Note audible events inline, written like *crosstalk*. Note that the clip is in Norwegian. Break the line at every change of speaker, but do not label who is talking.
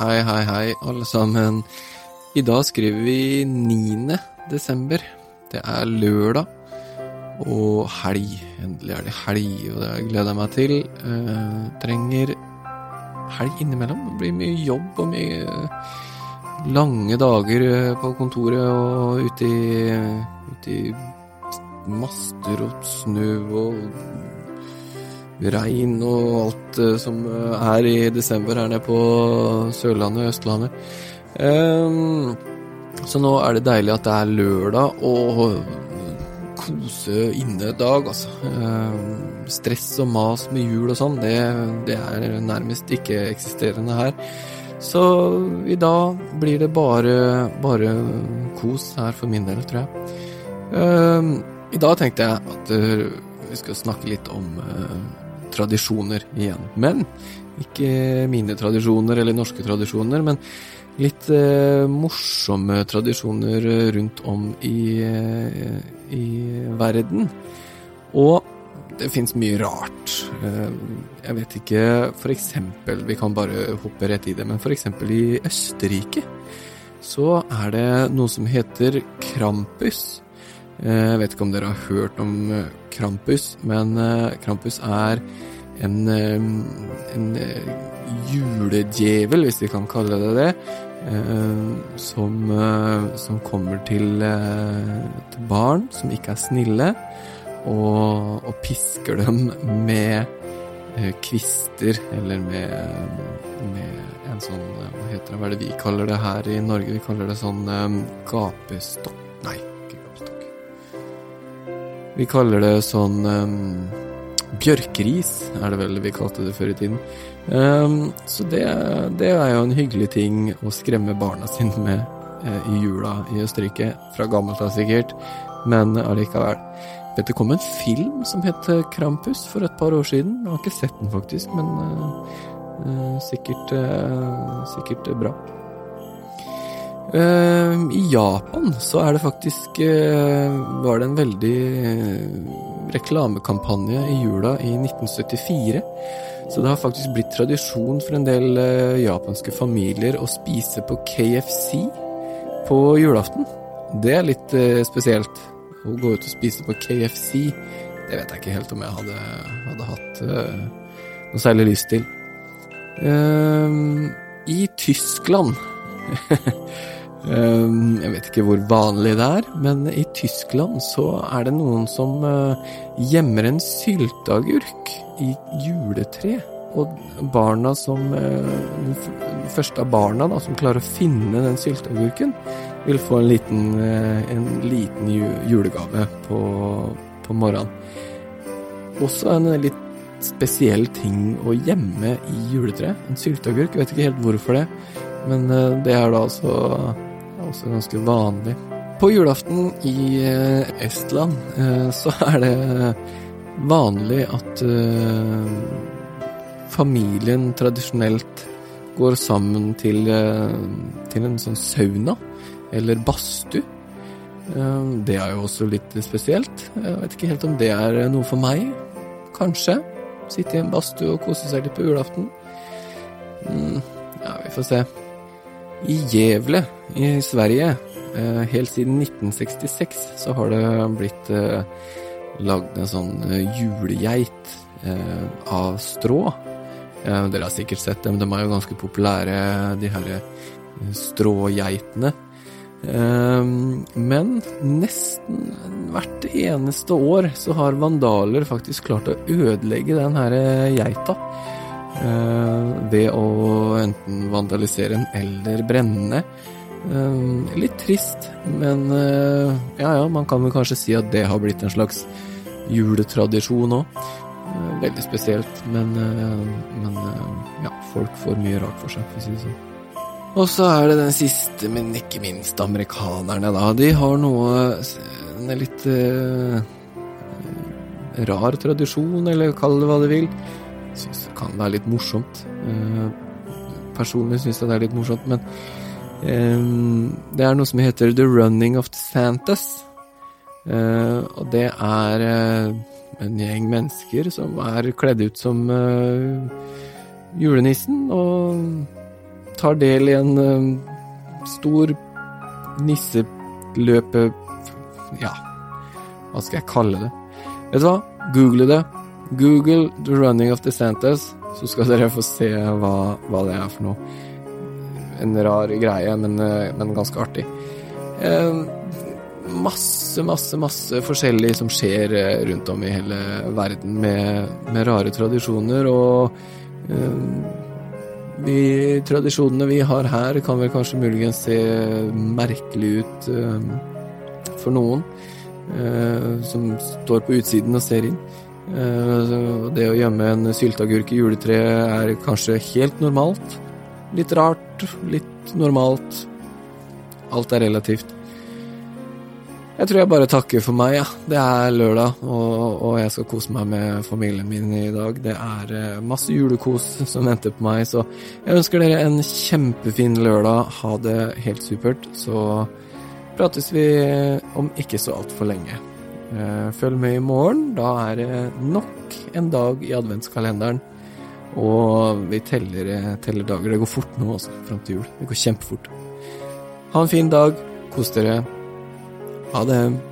Hei, hei, hei, alle sammen. I dag skriver vi 9. desember. Det er lørdag og helg. Endelig er det helg, og det gleder jeg meg til. Eh, trenger helg innimellom. Det blir mye jobb og mye lange dager eh, på kontoret og ute i, ute i master og snø og regn og alt eh, som er i desember her nede på Sørlandet og Østlandet. Um, så nå er det deilig at det er lørdag og kose inne dag, altså. Um, stress og mas med jul og sånn, det, det er nærmest ikke-eksisterende her. Så i dag blir det bare, bare kos her for min del, tror jeg. Um, I dag tenkte jeg at uh, vi skal snakke litt om uh, tradisjoner igjen. Men ikke mine tradisjoner eller norske tradisjoner, men litt eh, morsomme tradisjoner rundt om i, i verden. Og det fins mye rart. Jeg vet ikke eksempel, vi kan bare hoppe rett i det, men eksempel i Østerrike så er det noe som heter Krampus. Jeg vet ikke om dere har hørt om Krampus, men Krampus er en, en juledjevel, hvis vi kan kalle det det, som, som kommer til, til barn som ikke er snille og, og pisker dem med eh, kvister, eller med, med en sånn Hva heter det, hva er det vi kaller det her i Norge? Vi kaller det sånn gapestokk Nei, ikke gapestokk. Vi kaller det sånn bjørkeris, er det vel vi kalte det før i tiden. Um, så det, det, er jo en hyggelig ting å skremme barna sine med uh, i jula i Østerrike. Fra gammelt av sikkert, men allikevel. Vet det kom en film som het Krampus for et par år siden. Jeg har ikke sett den faktisk, men uh, sikkert, uh, sikkert bra. Uh, I Japan så er det faktisk Var det en veldig reklamekampanje i jula i 1974. Så det har faktisk blitt tradisjon for en del japanske familier å spise på KFC på julaften. Det er litt spesielt. Å gå ut og spise på KFC, det vet jeg ikke helt om jeg hadde, hadde hatt uh, noe særlig lyst til. Uh, I Tyskland uh, *laughs* Jeg vet ikke hvor vanlig det er, men i Tyskland så er det noen som gjemmer en sylteagurk i juletre. Og barna som Den første av barna da, som klarer å finne den sylteagurken, vil få en liten, en liten julegave på, på morgenen. Også en litt spesiell ting å gjemme i juletreet. En sylteagurk. Vet ikke helt hvorfor det, men det er da altså også ganske vanlig. På julaften i Estland *laughs* så er det vanlig at familien tradisjonelt går sammen til, til en sånn sauna eller badstue. Det er jo også litt spesielt. Jeg vet ikke helt om det er noe for meg. Kanskje. Sitte i en badstue og kose seg litt på julaften. Ja, vi får se. I Gjevle i Sverige, helt siden 1966, så har det blitt lagd en sånn julegeit av strå. Dere har sikkert sett dem, de er jo ganske populære, de her strågeitene. Men nesten hvert eneste år så har vandaler faktisk klart å ødelegge den her geita. Ved å enten vandalisere den eller brenne. Litt trist, men ja ja, man kan vel kanskje si at det har blitt en slags juletradisjon òg. Veldig spesielt, men, men ja, folk får mye rart for seg, for å si det sånn. Og så er det den siste, men ikke minst amerikanerne, da. De har noe En litt uh, rar tradisjon, eller kall det hva du vil. Syns det kan være litt morsomt. Uh, personlig syns jeg det er litt morsomt, men um, det er noe som heter The Running of the Santas. Uh, og det er en gjeng mennesker som er kledd ut som julenissen, og tar del i en eh, stor nisseløpe... Ja, hva skal jeg kalle det? Vet du hva? Google det. Google 'The Running of the Santas', så skal dere få se hva, hva det er for noe. En rar greie, men, eh, men ganske artig. Eh, masse, masse, masse forskjellig som skjer eh, rundt om i hele verden med, med rare tradisjoner, og eh, de tradisjonene vi har her, kan vel kanskje muligens se merkelig ut eh, for noen eh, som står på utsiden og ser inn. Eh, det å gjemme en sylteagurk i juletreet er kanskje helt normalt. Litt rart, litt normalt. Alt er relativt. Jeg tror jeg bare takker for meg, ja. Det er lørdag, og, og jeg skal kose meg med familien min i dag. Det er eh, masse julekos som venter på meg, så jeg ønsker dere en kjempefin lørdag. Ha det helt supert. Så prates vi om ikke så altfor lenge. Eh, følg med i morgen. Da er det nok en dag i adventskalenderen. Og vi teller, eh, teller dager. Det går fort nå, altså, fram til jul. Det går kjempefort. Ha en fin dag. Kos dere. Ha det.